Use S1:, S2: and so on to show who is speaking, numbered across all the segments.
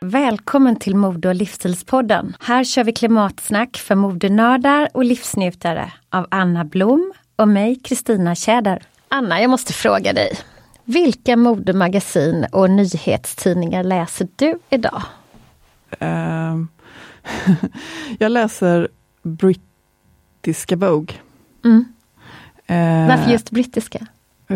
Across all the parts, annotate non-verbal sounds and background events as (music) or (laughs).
S1: Välkommen till Mode och livsstilspodden. Här kör vi klimatsnack för modenördar och livsnjutare av Anna Blom och mig, Kristina Tjäder. Anna, jag måste fråga dig. Vilka modemagasin och nyhetstidningar läser du idag?
S2: Uh, (laughs) jag läser brittiska Vogue.
S1: Mm. Uh, Varför just brittiska?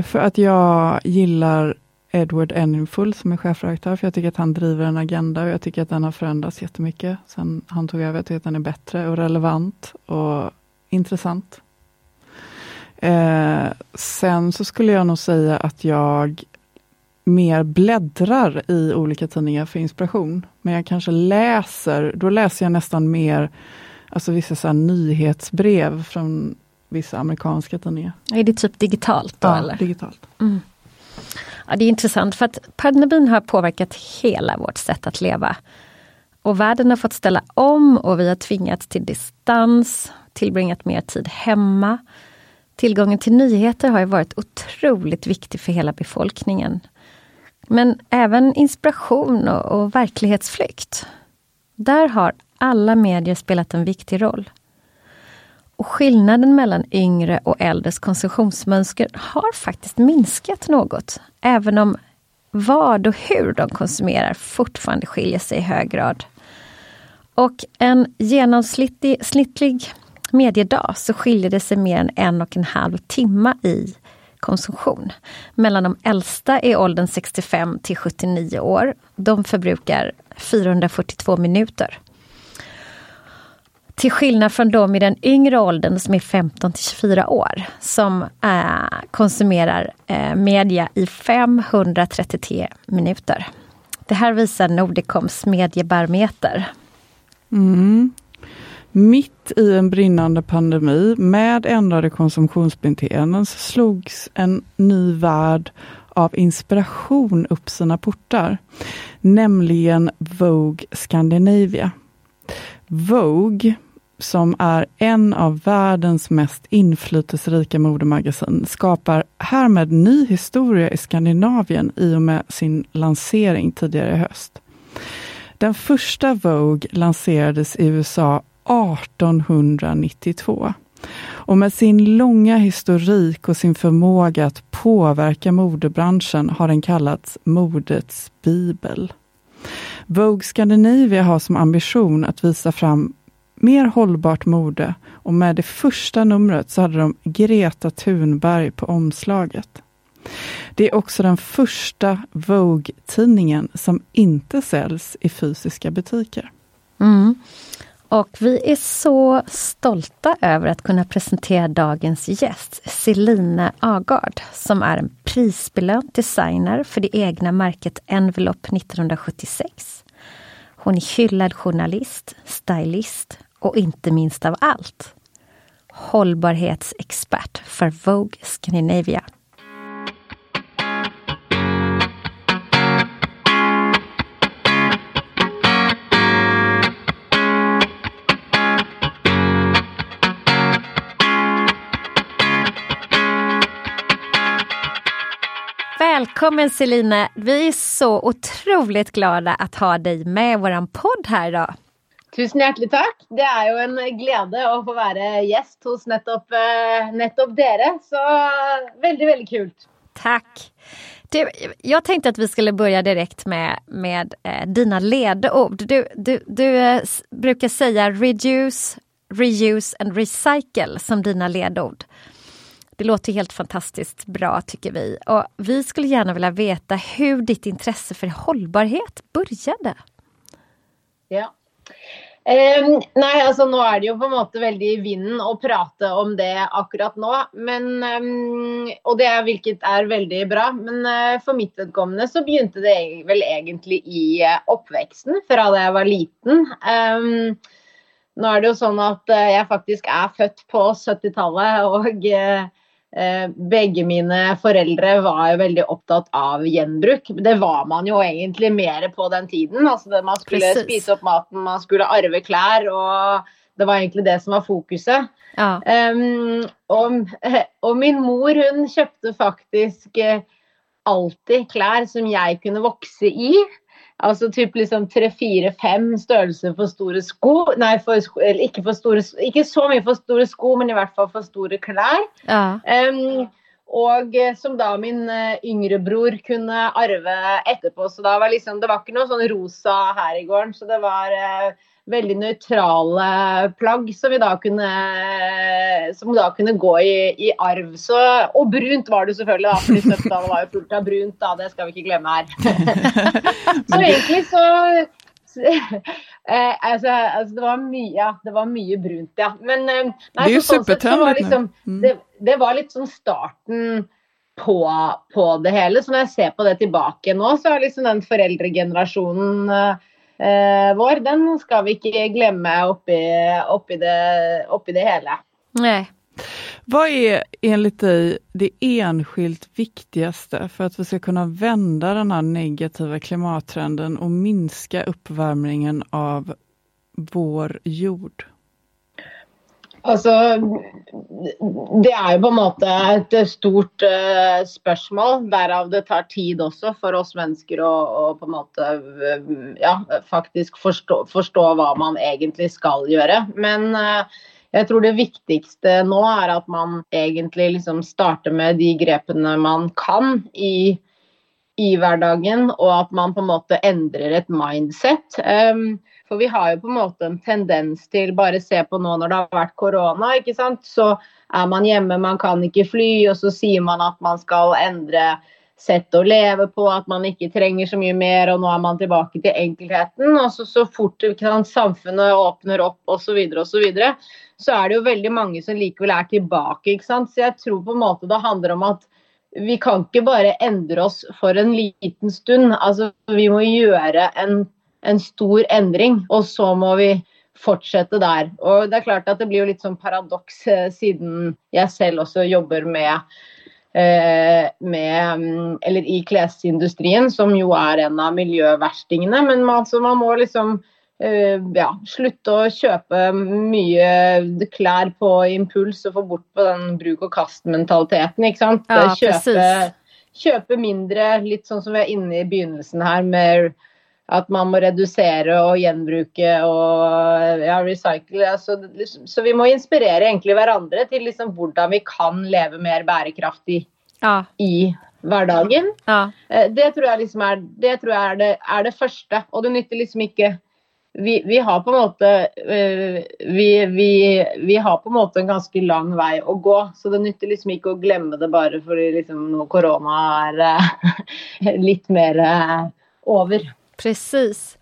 S2: För att jag gillar Edward Enninfull som är chefredaktör, för jag tycker att han driver en agenda och jag tycker att den har förändrats jättemycket sen han tog över. Jag tycker att den är bättre och relevant och intressant. Eh, sen så skulle jag nog säga att jag mer bläddrar i olika tidningar för inspiration. Men jag kanske läser, då läser jag nästan mer alltså vissa så nyhetsbrev från vissa amerikanska tidningar.
S1: Är det typ digitalt då?
S2: Ja,
S1: eller?
S2: digitalt.
S1: Mm. Ja, det är intressant för att pandemin har påverkat hela vårt sätt att leva. Och världen har fått ställa om och vi har tvingats till distans, tillbringat mer tid hemma. Tillgången till nyheter har ju varit otroligt viktig för hela befolkningen. Men även inspiration och, och verklighetsflykt. Där har alla medier spelat en viktig roll. Och skillnaden mellan yngre och äldres konsumtionsmönster har faktiskt minskat något. Även om vad och hur de konsumerar fortfarande skiljer sig i hög grad. Och en genomsnittlig mediedag så skiljer det sig mer än en och en halv timme i konsumtion. Mellan de äldsta i åldern 65 till 79 år. De förbrukar 442 minuter. Till skillnad från de i den yngre åldern som är 15 till 24 år som eh, konsumerar eh, media i 533 minuter. Det här visar Nordicoms mediebarometer.
S2: Mm. Mitt i en brinnande pandemi med ändrade konsumtionsbeteenden så slogs en ny värld av inspiration upp sina portar. Nämligen Vogue Scandinavia. Vogue som är en av världens mest inflytelserika modemagasin, skapar härmed ny historia i Skandinavien i och med sin lansering tidigare i höst. Den första Vogue lanserades i USA 1892. Och med sin långa historik och sin förmåga att påverka modebranschen har den kallats modets bibel. Vogue Scandinavia har som ambition att visa fram mer hållbart mode och med det första numret så hade de Greta Thunberg på omslaget. Det är också den första Vogue-tidningen som inte säljs i fysiska butiker.
S1: Mm. Och vi är så stolta över att kunna presentera dagens gäst, Celine Agard, som är en prisbelönt designer för det egna märket Envelope 1976. Hon är hyllad journalist, stylist och inte minst av allt, hållbarhetsexpert för Vogue Scandinavia. Välkommen Celine! Vi är så otroligt glada att ha dig med i vår podd här idag.
S3: Tusen hjertelig takk. Det er jo en glede å få være gjest hos nettopp, eh, nettopp dere. Så veldig, veldig kult.
S1: Tack! Du, jag tänkte att vi skulle börja direkt med, med eh, dina ledord. Du, du, du eh, brukar säga reduce, reuse and recycle som dina ledord. Det låter helt fantastiskt bra tycker vi. Och vi skulle gärna vilja veta hur ditt intresse för hållbarhet började.
S3: Ja. Um, nei, altså nå er det jo på en måte veldig i vinden å prate om det akkurat nå. Men, um, og det er, hvilket er veldig bra. Men uh, for mitt vedkommende så begynte det vel egentlig i uh, oppveksten, fra da jeg var liten. Um, nå er det jo sånn at uh, jeg faktisk er født på 70-tallet, og Eh, begge mine foreldre var jo veldig opptatt av gjenbruk. Det var man jo egentlig mer på den tiden. Altså man skulle Precis. spise opp maten, man skulle arve klær, og det var egentlig det som var fokuset. Ja. Um, og, (laughs) og, min mor hun kjøpte faktisk eh, alltid klær som jeg kunne vokse i. Altså typ liksom tre-fire-fem størrelser for store sko. Nei, for, ikke, for store, ikke, så mye for store sko, men i hvert fall for store klær. Ja. Um, og eh, som da min uh, yngre bror kunne arve etterpå. Så da var liksom, det var ikke noe sånn rosa her i gården. Så det var uh, veldig nøytrale plagg som, da kunne, som da kunne gå i, i arv. Så, og brunt var det selvfølgelig, da, fordi 70-tallet var jo fullt av brunt. da, Det skal vi ikke glemme her. (laughs) så egentlig så (laughs) eh, altså, altså, det var mye ja, det var mye brunt, ja. Men eh, nei,
S2: det, så, sånn sett, så var
S3: liksom, mm. det, det, var litt sånn starten på, på, det hele. Så når jeg ser på det tilbake nå, så har liksom den foreldregenerasjonen eh, vår, den skal vi ikke glemme oppi, oppi, det, oppi det hele.
S1: Nej.
S2: Hva er enligt dig det enskilt viktigste for at vi skal kunne vende denne negative negativa klimattrenden og minska uppvärmningen av vår jord?
S3: Altså, det er jo på en måte et stort uh, spørsmål. Derav det tar tid også for oss mennesker å, å på en måte uh, ja, faktisk forstå, forstå, hva man egentlig skal gjøre. Men uh, jeg tror det viktigste nå er at man egentlig liksom starter med de grepene man kan i, i hverdagen, og at man på en måte endrer et mindset. Um, for vi har jo på en måte en tendens til bare se på nå når det har vært korona, ikke sant. Så er man hjemme, man kan ikke fly, og så sier man at man skal endre sett å leve på, at man ikke trenger så mye mer, og nå er man tilbake til enkelheten. Og så, så fort sant, samfunnet åpner opp osv., så, videre, og så, videre, så er det jo veldig mange som likevel er tilbake. ikke sant? Så jeg tror på en måte det handler om at vi kan ikke bare endre oss for en liten stund. Altså, vi må gjøre en en stor endring, og så må vi fortsette der. Og det er klart at det blir jo litt sånn paradoks, eh, siden jeg selv også jobber med eh, med, mm, eller i klesindustrien, som jo er en av miljøverstingene. Men man, altså, man må liksom uh, ja, slutte å kjøpe mye klær på impuls og få bort på den bruk og kast-mentaliteten. ikke sant? Ja, kjøpe, kjøpe, mindre, litt sånn som vi er inne i begynnelsen her med at man må redusere og gjenbruke og ja, recycle. Altså, så vi må inspirere egentlig hverandre til liksom hvordan vi kan leve mer bærekraftig ja. i hverdagen.
S1: Ja.
S3: Eh, Det tror jeg liksom er det, tror jeg er det, er det første. Og det nytter liksom ikke vi, vi har på en måte eh, vi, vi, vi har på en måte en ganske lang vei å gå, så det nytter liksom ikke å glemme det bare fordi liksom korona er eh, (laughs) litt mer over.
S1: Precis.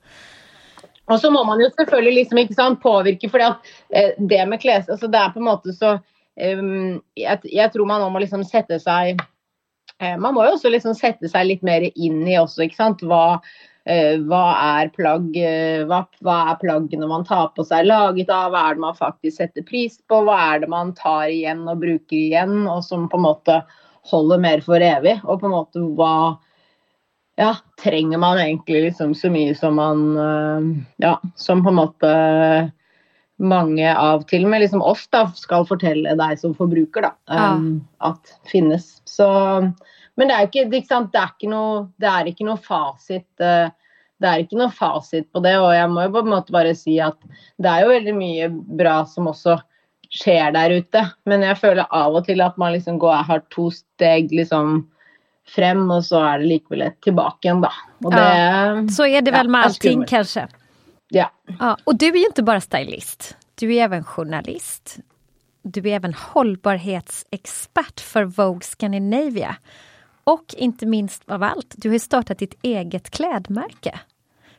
S3: Og så må man jo selvfølgelig liksom ikke sant, påvirke, for eh, det med kles... Altså det er på en måte så ehm, jeg, jeg tror man nå må liksom sette seg eh, Man må jo også liksom sette seg litt mer inn i også, ikke sant. Hva, eh, hva er plagg eh, hva, hva er plaggene man tar på seg laget av? Hva er det man faktisk setter pris på? Hva er det man tar igjen og bruker igjen, og som på en måte holder mer for evig? Og på en måte hva ja, trenger man egentlig liksom så mye som man øh, Ja, som på en måte mange av til og med liksom oss da, skal fortelle deg som forbruker da,
S1: Ja.
S3: um, at finnes. Så, men det er ikke, det er ikke noe, det er ikke noe fasit. øh, det er ikke noe fasit på det, og jeg må jo på en måte bare si at det er jo veldig mye bra som også skjer der ute. Men jeg føler av og til at man liksom går, har to steg liksom frem, og så er det likevel et tilbake igjen, da. Og det,
S1: Så er det
S3: vel
S1: med
S3: ja,
S1: allting kanskje.
S3: ja.
S1: Ja, Og du er jo ikke bare stylist. Du er også journalist. Du er også hållbarhetsexpert for Vogue Scandinavia. Og ikke minst av alt, du har startet startat ditt eget klesmerke.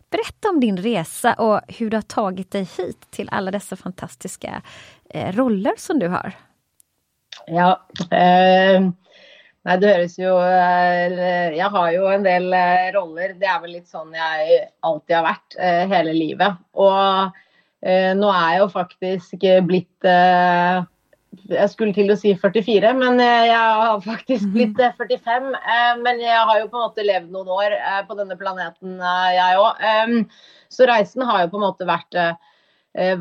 S1: Fortell om din resa og hvordan du har tatt deg hit til alle disse fantastiske eh, roller som du har.
S3: Ja. Eh, nei, det høres jo eh, Jeg har jo en del eh, roller. Det er vel litt sånn jeg alltid har vært eh, hele livet. Og nå er jeg jo faktisk blitt Jeg skulle til å si 44, men jeg har faktisk (laughs) blitt eh, 45. Eh, men jeg har jo på en måte levd noen år på denne planeten, jeg òg. så reisen har jo på en måte vært,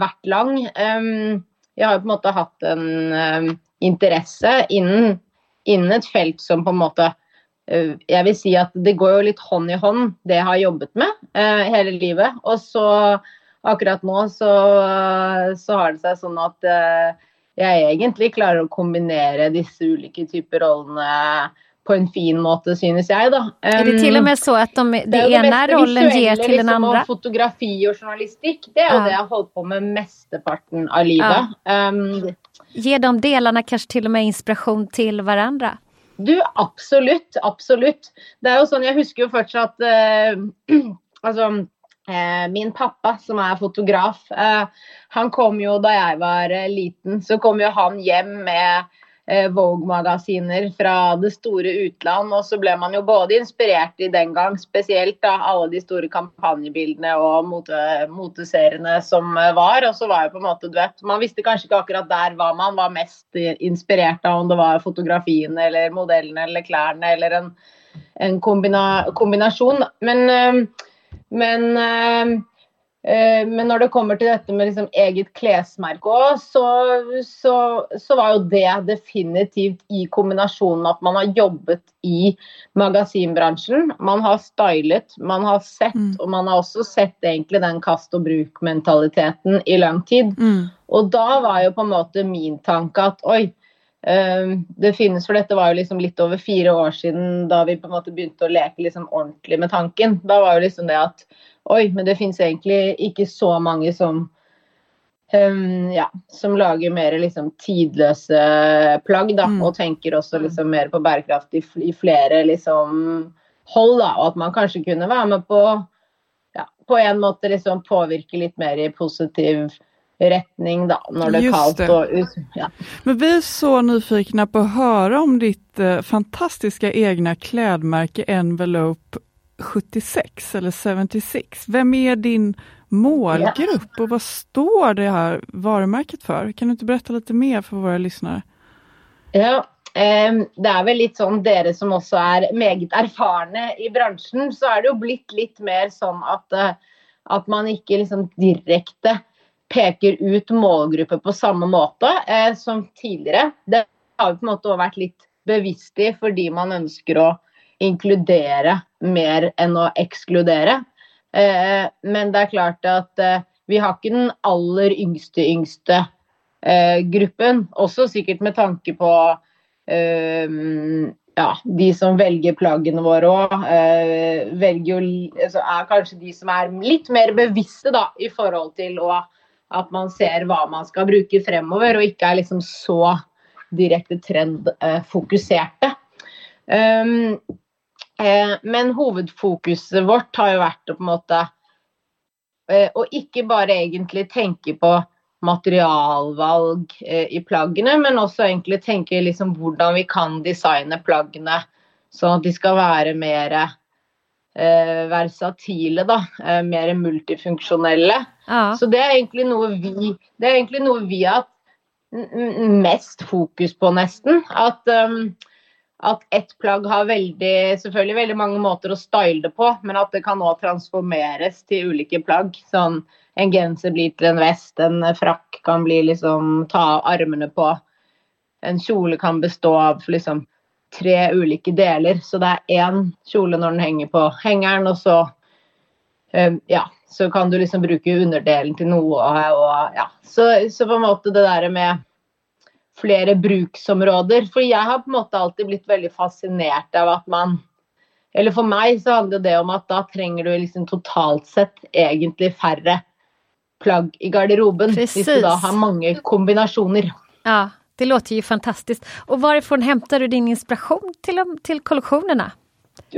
S3: vært lang. Jeg har jo på en måte hatt en interesse innen, innen et felt som på en måte eh, Jeg vil si at det går jo litt hånd i hånd, det jeg har jobbet med eh, hele livet. Og så akkurat nå så, så har det seg sånn at eh, jeg egentlig klarer å kombinere disse ulike typer rollene på en fin måte, synes jeg, da.
S1: Er det til og med så at de, det,
S3: Det meste
S1: rollen
S3: gir
S1: til den andre?
S3: liksom,
S1: andra?
S3: Og fotografi og journalistikk, det er jo
S1: Ja.
S3: det jeg har holdt på med mesteparten av livet. Um,
S1: Ger de delene kanskje til og med inspiration til hverandre?
S3: Du, absolutt. Absolutt. Det er jo sånn, Jeg husker jo fortsatt uh, (clears throat) Altså, eh, min pappa, som er fotograf, eh, han kom jo da jeg var liten, så kom jo han hjem med Vogue-magasiner fra det store utland. Og så ble man jo både inspirert i den gang, spesielt av alle de store kampanjebildene og mote, moteseriene som eh, var. Og så var jo på en måte, du vet, Man visste kanskje ikke akkurat der hva man var mest eh, inspirert av, om det var fotografiene eller modellene eller klærne eller en, en kombina, kombinasjon. Men, eh, men eh, Eh, Men når det kommer til dette med liksom eget klesmerke òg, så, så, så var jo det definitivt i kombinasjonen at man har jobbet i magasinbransjen. Man har stylet, man har sett,
S2: Mm.
S3: og man har også sett egentlig den kast og bruk-mentaliteten i lang tid.
S2: Mm.
S3: Og da var jo på en måte min tanke at oi, eh, det finnes For dette var jo liksom litt over fire år siden da vi på en måte begynte å leke liksom ordentlig med tanken. Da var jo liksom det at oi, men det finnes egentlig ikke så mange som um, ja, som lager mer liksom tidløse plagg, da,
S2: Mm.
S3: og tenker også liksom mer på bærekraft i, i flere liksom hold, da, og at man kanskje kunne være med på ja, på en måte liksom påvirke litt mer i positiv retning, da, når det er kaldt
S2: det.
S3: og. Ja.
S2: Men vi är så nyfikna på att höra om ditt eh, fantastiska egna klädmärke Envelope 76 eller 76. Vem är din målgrupp och vad står det här varumärket för? Kan du inte berätta lite mer för våra lyssnare?
S3: Ja, det er vel litt sånn dere som også er meget erfarne i bransjen, så er det jo blitt litt mer sånn at, eh, at man ikke liksom direkte peker ut målgrupper på samme måte eh, som tidligere. Det har vi på en måte også vært litt bevisst i fordi man ønsker å inkludere mer enn å ekskludere. Eh, men det er klart at eh, vi har ikke den aller yngste yngste eh, gruppen. Også sikkert med tanke på eh, ja, de som velger plaggene våre òg, eh, velger altså Er kanskje de som er litt mer bevisste da, i forhold til å, at man ser hva man skal bruke fremover, og ikke er liksom så direkte trendfokuserte. Um, eh, men hovedfokuset vårt har jo vært å på en måte eh, Å ikke bare egentlig tenke på materialvalg eh, i plaggene, men også egentlig tenke liksom hvordan vi kan designe plaggene sånn at de skal være mer eh, versatile, da. Eh, mer multifunksjonelle. Ja. Så det er egentlig noe vi det er egentlig noe vi har mest fokus på, nesten. At, um, at ett plagg har veldig, selvfølgelig veldig mange måter å style det på, men at det kan òg transformeres til ulike plagg. Sånn en genser blir til en vest, en frakk kan bli liksom ta armene på. En kjole kan bestå av liksom tre ulike deler, så det er én kjole når den henger på hengeren, og så um, ja, så kan du liksom bruke underdelen til noe. Og, ja. så, så, på en måte det der med flere bruksområder. For jeg har på en måte alltid blitt veldig fascinert av at man Eller for meg så handler det om at da trenger du liksom totalt sett egentlig færre plagg i garderoben. Precis. Hvis du da har mange kombinasjoner.
S1: Ja, det låter ju fantastiskt. Och varifrån hämtar du din inspiration till, til kollektionerna?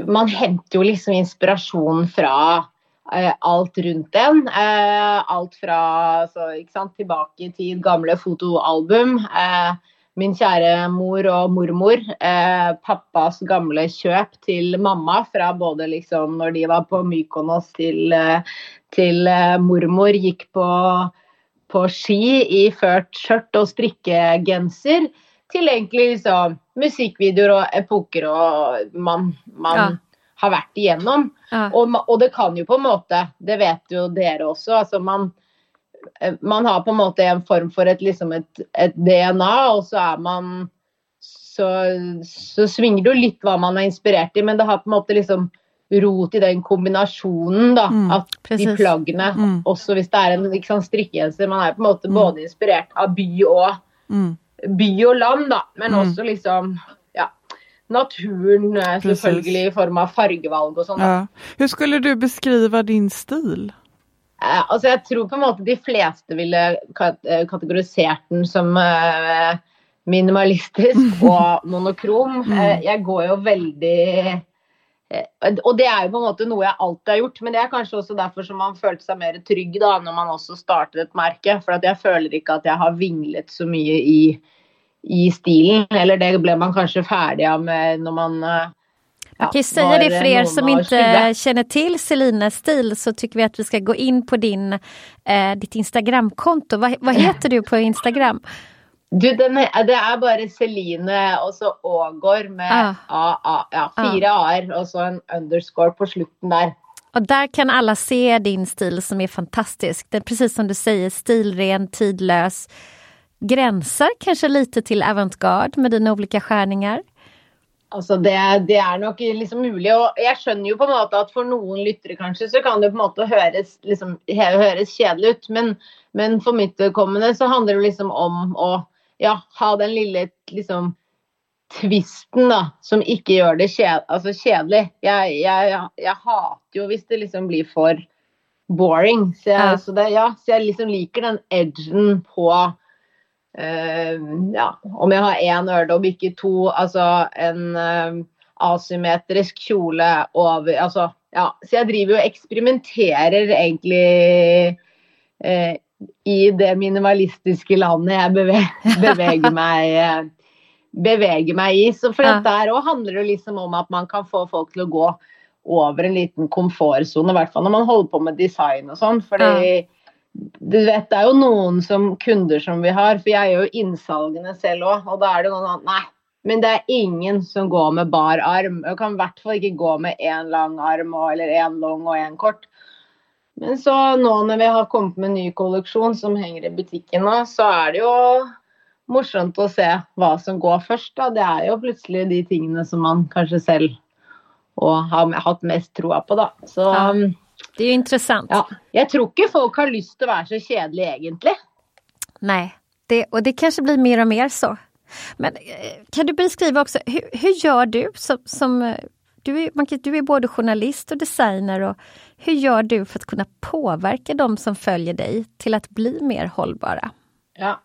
S3: Man henter jo liksom inspirasjon fra eh, alt rundt en. Eh, alt fra så, sant, tilbake i tid, gamle fotoalbum. Eh, min kjære mor og mormor. Eh, pappas gamle kjøp til mamma fra både liksom når de var på Mykonos til, eh, til eh, mormor gikk på, på, ski i ført skjørt og strikkegenser, til egentlig liksom musikkvideoer og epoker og man, man ja. har vært igjennom. Ja. Og, og, det kan jo på en måte, det vet jo dere også, altså man Eh, man har på en måte en form for et, liksom et, et DNA, og så er man så, så, svinger det jo litt hva man er inspirert i, men det har på en måte liksom rot i den kombinasjonen, da. Mm, at precis. de plaggene, mm. også hvis det er en liksom, strikkegenser Man er på en måte mm. både inspirert av by og, mm. by og land, da, men mm. også liksom ja, naturen eh, selvfølgelig i form av fargevalg og sånn. Ja.
S2: Hvordan skulle du beskrive din stil?
S3: Eh, altså jeg tror på en måte de fleste ville eh, kategorisert den som eh, minimalistisk (laughs) og monokrom. Mm. Jeg går jo veldig og det er jo på en måte noe jeg alltid har gjort, men det er kanskje også derfor som man følte seg mer trygg da når man også startet et merke. For jeg føler ikke at jeg har vinglet så mye i, i stilen. Eller det ble man kanskje ferdig av med når man
S1: man kan säga det for dere som ikke kjenner til Celines stil så tycker vi at vi skal gå inn på din, eh, ditt Instagramkonto. Vad, vad heter du på Instagram?
S3: Du, den, det er bare Celine og så Ågård med ah. A, ja, fire ah. a-er og så en underscore på slutten der.
S1: Og der kan alle se din stil som er fantastisk. Det er precis som du sier, stilren, tidløs. Grenser kanskje lite til avantgarde med dine ulike skjæringer?
S3: Altså det, det, er nok liksom mulig. og Jeg skjønner jo på en måte at for noen lyttere kanskje, så kan det på en måte høres, liksom, høres kjedelig ut. Men, men for mitt vedkommende så handler det liksom om å ja, ha den lille liksom tvisten da, som ikke gjør det kjed, altså kjedelig. Jeg, jeg, jeg, hater jo hvis det liksom blir for boring. Så jeg, ja. så det, ja, så jeg liksom liker den edgen på Uh, ja, om jeg har én øredobb, ikke to. Altså en uh, asymmetrisk kjole over Altså, ja. Så jeg driver og eksperimenterer egentlig uh, i det minimalistiske landet jeg beveger, beveger meg beveger meg i. Så for ja. der òg handler det liksom om at man kan få folk til å gå over en liten komfortsone, i hvert fall når man holder på med design og sånn. fordi ja du vet, Det er jo noen som kunder som vi har, for jeg gjør jo innsalgene selv òg. Og da er det noen sånn Nei, men det er ingen som går med bar arm. Jeg kan i hvert fall ikke gå med én lang arm eller én lang og én kort. Men så nå når vi har kommet med en ny kolleksjon som henger i butikken nå, så er det jo morsomt å se hva som går først. Da. Det er jo plutselig de tingene som man kanskje selv har hatt mest troa på, da. Så ja.
S1: Det er jo interessant.
S3: Ja. Jeg tror ikke folk har lyst til å være så kjedelige, egentlig.
S1: Nei, det, og det kanskje blir mer og mer så. Men eh, kan du beskrive også, hvordan gjør du som, som eh, du, er, man, du er, både journalist og designer. Och hur gör du för att kunna påverka de som följer dig till att bli mer hållbara?
S3: Ja.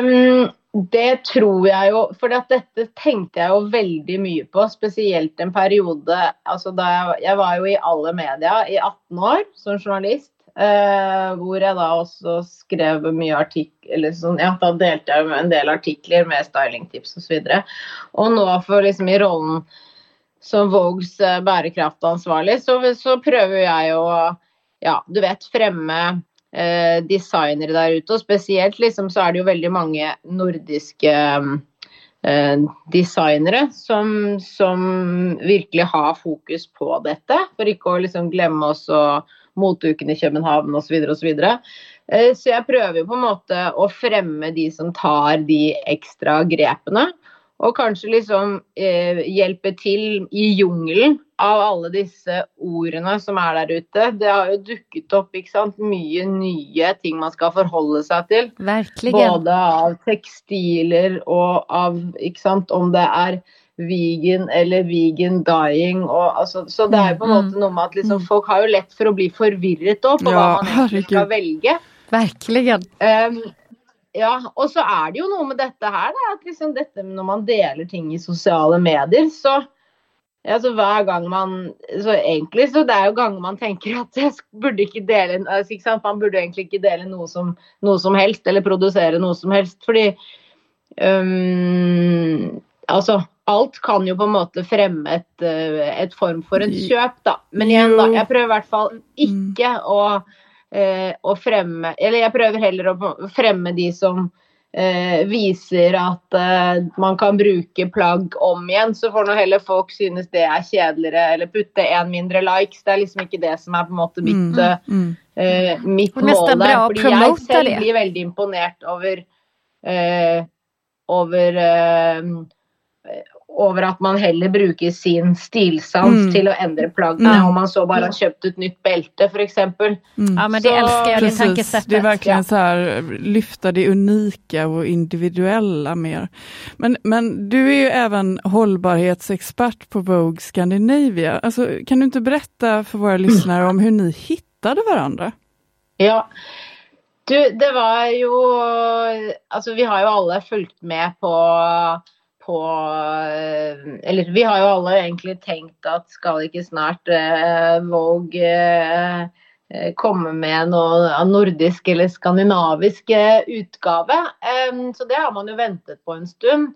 S3: Um, det tror jeg jo For dette tenkte jeg jo veldig mye på, spesielt en periode altså da jeg, jeg var jo i alle media i 18 år som journalist. Uh, hvor jeg da også skrev mye artikler sånn, ja, Da delte jeg en del artikler med stylingtips osv. Og, så og nå for liksom i rollen som Vogues uh, bærekraftansvarlig, så, så, prøver jeg å ja, du vet, fremme eh, designere der ute. Og spesielt liksom, så er det jo veldig mange nordiske designere som, som, virkelig har fokus på dette. For ikke å liksom glemme oss og motuken i København osv. osv. Eh, så jeg prøver på en måte å fremme de som tar de ekstra grepene. Og kanskje liksom eh, hjelpe til i jungelen av alle disse ordene som er der ute. Det har jo dukket opp ikke sant, mye nye ting man skal forholde seg til.
S1: Verkligen.
S3: Både av tekstiler og av ikke sant, om det er vegan eller vegan dying. Og, altså, så det er jo på en måte noe med at liksom, mm. folk har jo lett for å bli forvirret også, på hva man egentlig skal velge.
S1: Virkelig.
S3: Um, ja, og så er det jo noe med dette her, da, at liksom dette når man deler ting i sosiale medier, så Altså hver gang man Så egentlig så det er jo ganger man tenker at jeg burde ikke dele altså, ikke? Man burde egentlig ikke dele noe som, noe som helst, eller produsere noe som helst. Fordi um, Altså alt kan jo på en måte fremme et, eh, et form for en kjøp, da. Men igjen, da, jeg prøver i hvert fall ikke å, eh, å fremme Eller jeg prøver heller å fremme de som eh, viser at eh, man kan bruke plagg om igjen. Så får nå heller folk synes det er kjedeligere, eller putte én mindre likes. Det er liksom ikke det som er på en måte mitt, mm, mm. Eh, mitt mål der. Fordi jeg selv blir veldig imponert over eh, over over at man heller bruker sin stilsans mm. til å endre plaggene mm. om man så bare har kjøpt et nytt belte f.eks.
S1: Mm. Ja, men det så, elsker jeg, det tankesettet.
S2: Det er virkelig ja. så här, lyfta det unike og individuelle mer. Men, men du er jo også holdbarhetsekspert på Vogue Scandinavia. Altså, kan du ikke berette for våre lyttere om hvordan ni fant hverandre?
S3: Ja, du, det var jo Altså, vi har jo alle fulgt med på på eh, Eller vi har jo alle egentlig tenkt at skal ikke snart eh, Vogue eh, eh, komme med noe nordisk eller skandinavisk eh, utgave. Um, så det har man jo ventet på en stund.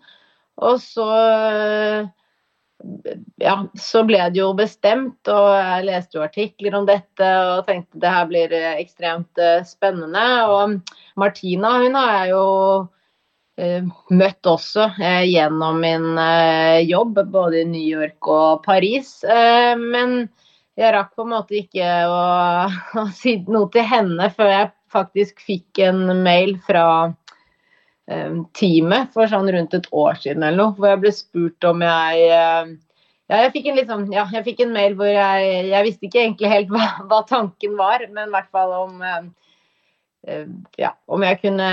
S3: Og så ja, så ble det jo bestemt, og jeg leste jo artikler om dette og tenkte det her blir ekstremt spennende. Og Martina hun har jeg jo møtt også eh, gjennom min eh, jobb, både i New York og Paris. men jeg rakk på en måte ikke å, (laughs) å, si noe til henne før jeg faktisk fikk en mail fra teamet for sånn rundt et år siden eller noe, hvor jeg ble spurt om jeg ja, jeg fikk en, liksom, ja, jeg fikk en mail hvor jeg, jeg visste ikke egentlig helt (laughs) hva, hva tanken var, men i hvert fall om Eh, ja, om jeg kunne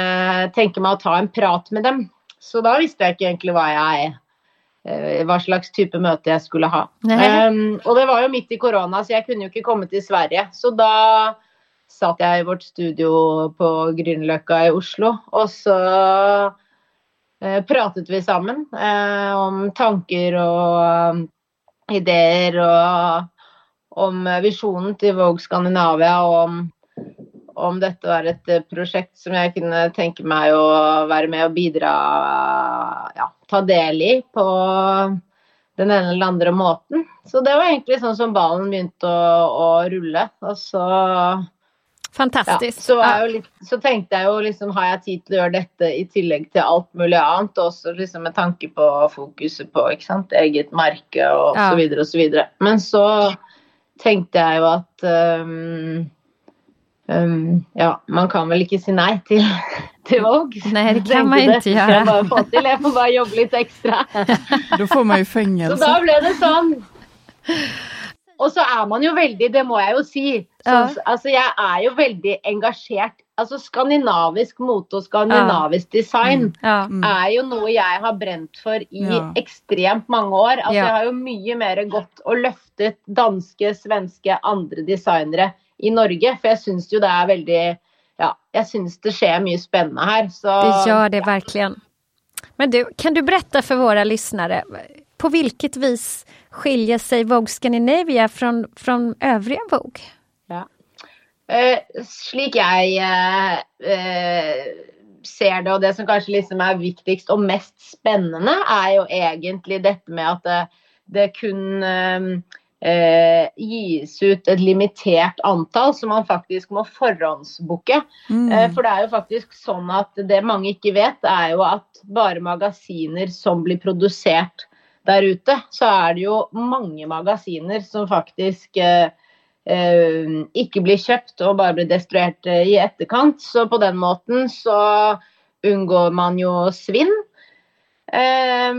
S3: tenke meg å ta en prat med dem. Så da visste jeg ikke egentlig hva jeg er, hva slags type møte jeg skulle ha. Um, og det var jo midt i korona, så jeg kunne jo ikke komme til Sverige. Så da satt jeg i vårt studio på Grünerløkka i Oslo, og så uh, pratet vi sammen uh, om tanker og um, ideer og om visjonen til Vogue Skandinavia og om om dette var et eh, prosjekt som jeg kunne tenke meg å være med og bidra ja, ta del i på den ene eller andre måten. Så det var egentlig sånn som ballen begynte å, å rulle. Og så
S1: Fantastisk.
S3: Ja, så, litt, så, tenkte jeg jo liksom har jeg tid til å gjøre dette i tillegg til alt mulig annet. Også liksom med tanke på fokuset på ikke sant, eget merke og ja. så videre og så videre. Men så tenkte jeg jo at um, Um, ja, man kan vel ikke si nei til, (laughs) til valg.
S1: Nei, det kan man ikke gjøre.
S3: Jeg, bare få til. jeg får bare jobbe litt ekstra. (laughs)
S2: Da får man jo fengelse.
S3: Så da ble det sånn. Og så er man jo veldig, det må jeg jo si så, ja. Altså, jeg er jo veldig engasjert altså skandinavisk mote og skandinavisk design
S1: Ja.
S3: er jo noe jeg har brent for i
S2: Ja.
S3: ekstremt mange år. Altså,
S1: Ja.
S3: Jeg har jo mye mer gått og løftet danske, svenske, andre designere i Norge. For jeg syns jo det er veldig Ja, jeg syns det skjer mye spennende her. Så
S1: Det gjør det verkligen. Men du, kan du berätta for våre lyttere på hvilket vis skiljer seg Vogue Scandinavia fra, fra øvrige Vogue?
S3: Eh, slik jeg eh, eh, ser det, og det som kanskje liksom er viktigst og mest spennende, er jo egentlig dette med at det, det kun eh, eh, gis ut et limitert antall, som man faktisk må forhåndsbooke.
S2: Mm.
S3: Eh, For det er jo faktisk sånn at det mange ikke vet, er jo at bare magasiner som blir produsert der ute, så er det jo mange magasiner som faktisk eh, eh, ikke blir kjøpt og bare blir destruert eh, i etterkant. Så på den måten så unngår man jo svinn. Eh,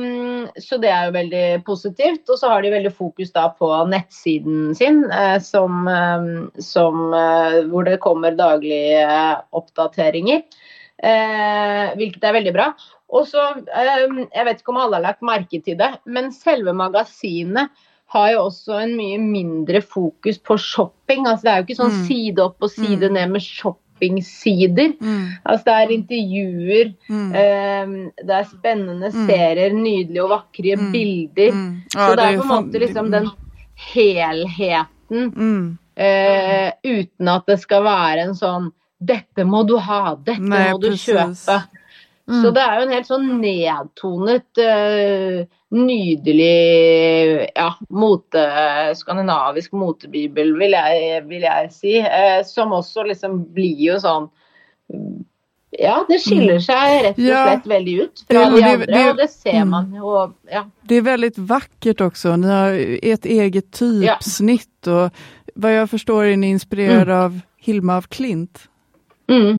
S3: så det er jo veldig positivt. Og så har de veldig fokus da på nettsiden sin, eh, som, eh, som, eh, hvor det kommer daglige oppdateringer. Eh, hvilket er veldig bra. Og så, eh, Jeg vet ikke om alle har lagt merke til det, men selve magasinet har jo også en mye mindre fokus på shopping. Altså Det er jo ikke sånn
S2: Mm.
S3: side opp og side ned med shoppingsider.
S2: Mm.
S3: Altså Det er intervjuer,
S2: Mm.
S3: eh, det er spennende
S2: Mm.
S3: serier, nydelige og vakre
S2: Mm.
S3: bilder.
S2: Mm.
S3: Så det er på en måte liksom den helheten eh, uten at det skal være en sånn Dette må du ha, dette
S2: Nei,
S3: må du
S2: precis.
S3: kjøpe.
S1: Mm.
S3: Så det er jo en helt sånn nedtonet, eh, nydelig ja, mote, skandinavisk motebibel, vil jeg, vil jeg si. Eh, som også liksom blir jo sånn Ja, det skiller seg rett og
S2: Ja.
S3: slett veldig ut fra
S2: Det-
S3: de andre,
S2: det-
S3: og det ser
S2: mm.
S3: man jo. Ja.
S2: Det er veldig vakkert også. Ni har et eget typsnitt ja. og hva jeg forstår, er dere ni mm. av Hilma av Klint.
S3: Mm.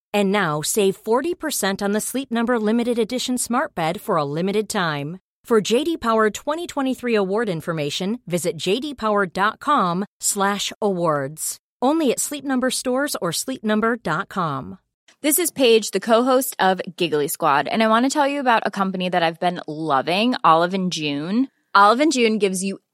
S4: And now save 40% on the Sleep Number limited edition Smart Bed for a limited time. For JD Power 2023 award information, visit jdpower.com/awards. Only at Sleep Number stores or sleepnumber.com.
S5: This is Paige, the co-host of Giggly Squad, and I want to tell you about a company that I've been loving, Olive and June. Olive and June gives you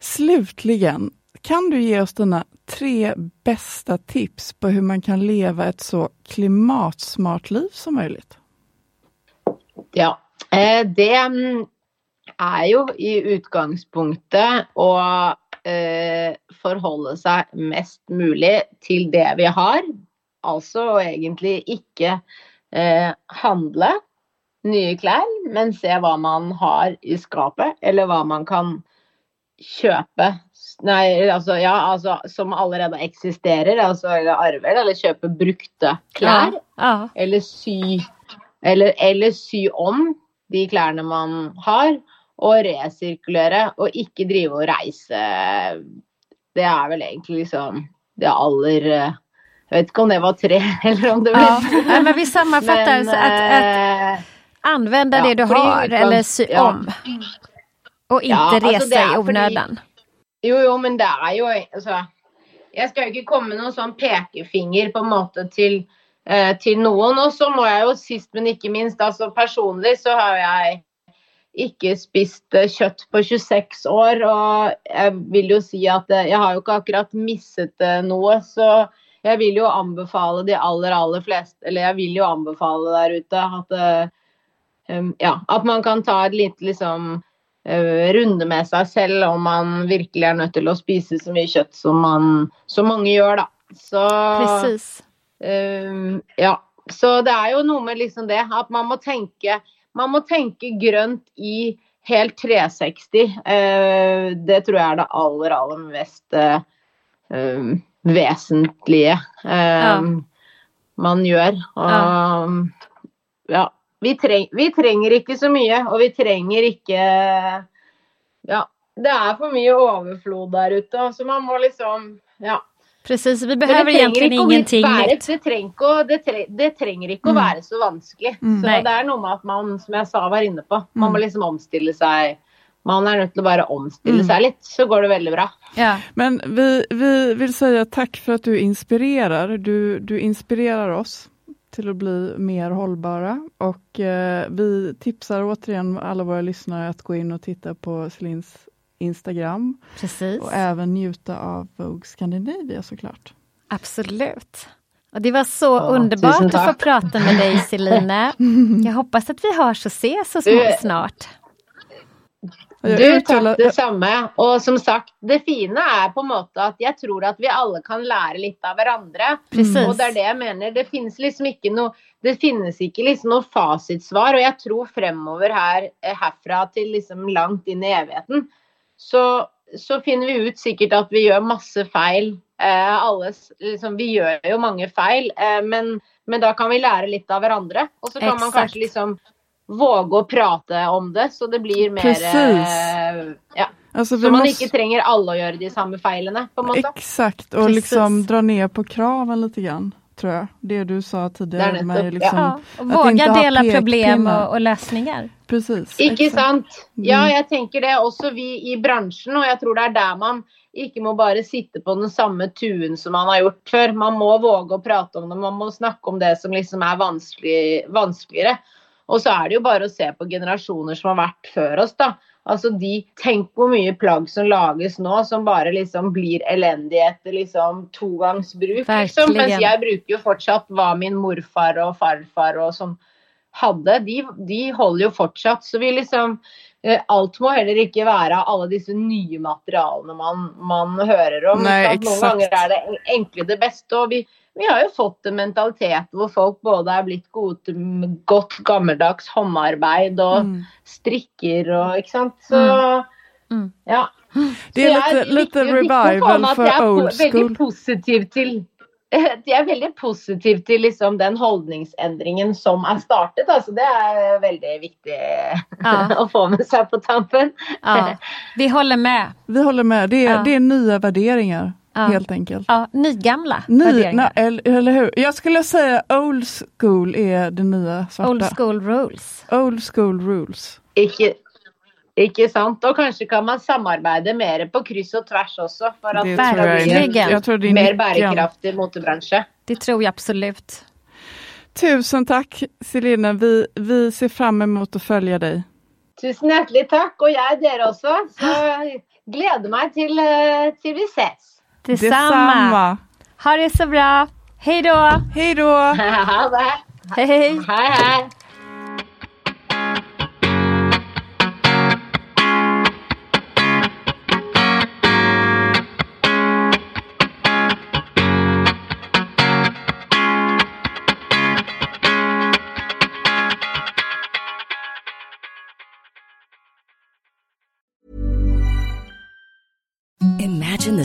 S2: Slutligen, kan du ge oss dina tre bästa tips på hur man kan leva ett så klimatsmart liv som möjligt?
S3: Ja, eh, det mm, er jo i utgangspunktet å eh, forholde seg mest mulig til det vi har. Altså egentlig ikke eh, handle nye klær, men se hva man har i skapet, eller hva man kan kjøpe. Nei, altså, ja, altså, som allerede eksisterer, altså, eller arver, eller kjøpe brukte klær.
S1: Ja, ja.
S3: Eller sy eller, eller sy om de klærne man har, og resirkulere, og ikke drive og reise. Det er vel egentlig liksom det aller eh, Jeg vet ikke om det var tre, (laughs) eller om det ble
S1: Ja, men vi sammenfatter så at,
S3: at
S1: anvende
S3: ja,
S1: det du har eller sy om. Och ikke
S3: Ja, det är
S1: i
S3: fordi- Jo, jo, men det er jo altså, Jeg skal jo ikke komme med noen sånn pekefinger på en måte til, eh, til noen. Og så må jeg jo sist, men ikke minst, altså personlig så har jeg ikke spist eh, kjøtt på 26 år. Og jeg vil jo si at eh, jeg har jo ikke akkurat misset eh, noe, så jeg vil jo anbefale de aller, aller fleste Eller jeg vil jo anbefale der ute at ja, at man kan ta et lite liksom runde med seg selv om man virkelig er nødt til å spise så mye kjøtt som, man, som mange gjør, da. Så. Um, ja. Så det er jo noe med liksom det at man må tenke Man må tenke grønt i helt 360. Uh, det tror jeg er det aller, aller mest uh, um, vesentlige eh,
S1: Ja.
S3: man gjør. Og ja. Vi, treng, vi trenger ikke så mye, og vi trenger ikke Ja. Det er for mye overflod der ute, så man må liksom Ja.
S1: Precis, vi
S3: behøver egentlig
S1: ingenting nytt.
S3: Det trenger ikke, å, det tre, det trenger ikke å være så vanskelig. Så det er noe med at man, som jeg sa, var inne på, man må liksom omstille seg. Man er nødt til å bare omstille seg litt, så går det veldig bra.
S1: Ja.
S2: Men vi, vi vil si takk for at du inspirerer. Du, du inspirerer oss till att bli mer hållbara och eh, vi tipsar återigen alla våra lyssnare att gå in och titta på Celins Instagram
S1: Precis.
S2: och även njuta av Vogue Scandinavia såklart.
S1: Absolut. Och det var så
S3: Ja,
S1: underbart att få prata med dig (laughs) Celine. Jag hoppas att vi hörs och ses så
S3: Du-
S1: snart.
S3: Du, takk det samme. Og som sagt, det fine er på en måte at jeg tror at vi alle kan lære litt av hverandre.
S1: Precis.
S3: Og det er det jeg mener. Det finnes liksom ikke noe det finnes ikke liksom noe fasitsvar. Og jeg tror fremover her, eh, herfra til liksom langt inn i evigheten, så, så finner vi ut sikkert at vi gjør masse feil. Eh, alle, liksom, vi gjør jo mange feil, eh, men, men da kan vi lære litt av hverandre. Og så kan man kanskje liksom våge å prate om det, så det blir mer
S2: Precis.
S3: eh, ja.
S2: Alltså,
S3: Så man
S2: måste-
S3: ikke trenger alle å gjøre de samme feilene, på en måte.
S2: Exakt, og
S1: Precis.
S2: liksom dra ned på kraven litt. grann, tror jeg. Det du sa
S3: tidligere.
S2: Med
S3: nettopp,
S2: liksom,
S1: Ja, och
S2: att
S1: våga
S2: inte ha
S1: dela problem og, og løsninger.
S2: Precis.
S3: Ikke
S2: exakt.
S3: sant? Ja,
S2: Mm.
S3: jeg tenker det. Også vi i bransjen, og jeg tror det er der man ikke må bare sitte på den samme tuen som man har gjort før. Man må våge å prate om det, man må snakke om det som liksom er vanskelig, vanskeligere. Og så er det jo bare å se på generasjoner som har vært før oss, da. Altså de, Tenk hvor mye plagg som lages nå som bare liksom blir elendig etter liksom togangsbruk. Liksom. Mens jeg bruker jo fortsatt hva min morfar og farfar og sånn hadde. De, de holder jo fortsatt. Så vi liksom eh, Alt må heller ikke være av alle disse nye materialene man, man hører om.
S2: Nei.
S3: Noen ganger er det en- enkle det beste. og vi vi har jo fått en mentalitet hvor folk både er blitt gode til godt gammeldags håndarbeid og
S2: Mm.
S3: strikker og ikke sant. Så
S1: Mm.
S3: ja.
S2: Det
S3: er få
S2: revival
S3: for at
S2: för
S3: jeg er
S2: old school. (laughs)
S3: Veldig positiv til de er veldig positive til liksom den holdningsendringen som er startet. Altså, det er veldig viktig ja. (laughs) å få med seg på tampen. Ja.
S1: Vi holder med.
S2: Vi holder med. Det er, ja. det er nye värderingar. Helt enkelt.
S1: Ja, nygamla
S2: Ny, värderingar. eller, eller hur? Jag skulle säga old school är det nya svarta.
S1: Old school rules.
S2: Old school rules.
S3: Ikke, ikke sant? Og kanskje kan man samarbeide mer på kryss og tvers også. For at det
S1: tror
S3: jeg, mer bærekraftig motebransje.
S1: Det tror jeg absolutt.
S2: Tusen takk, Celine. Vi, vi ser fram mot å følge deg.
S3: Tusen hjertelig takk, og jeg dere også. Så gleder meg til, eh, til vi ses.
S1: Detsamma. Ha det så bra. Hei då.
S2: Hei då. (laughs)
S3: Ha det.
S1: Hei.
S3: Hei, hei.
S6: Imagine the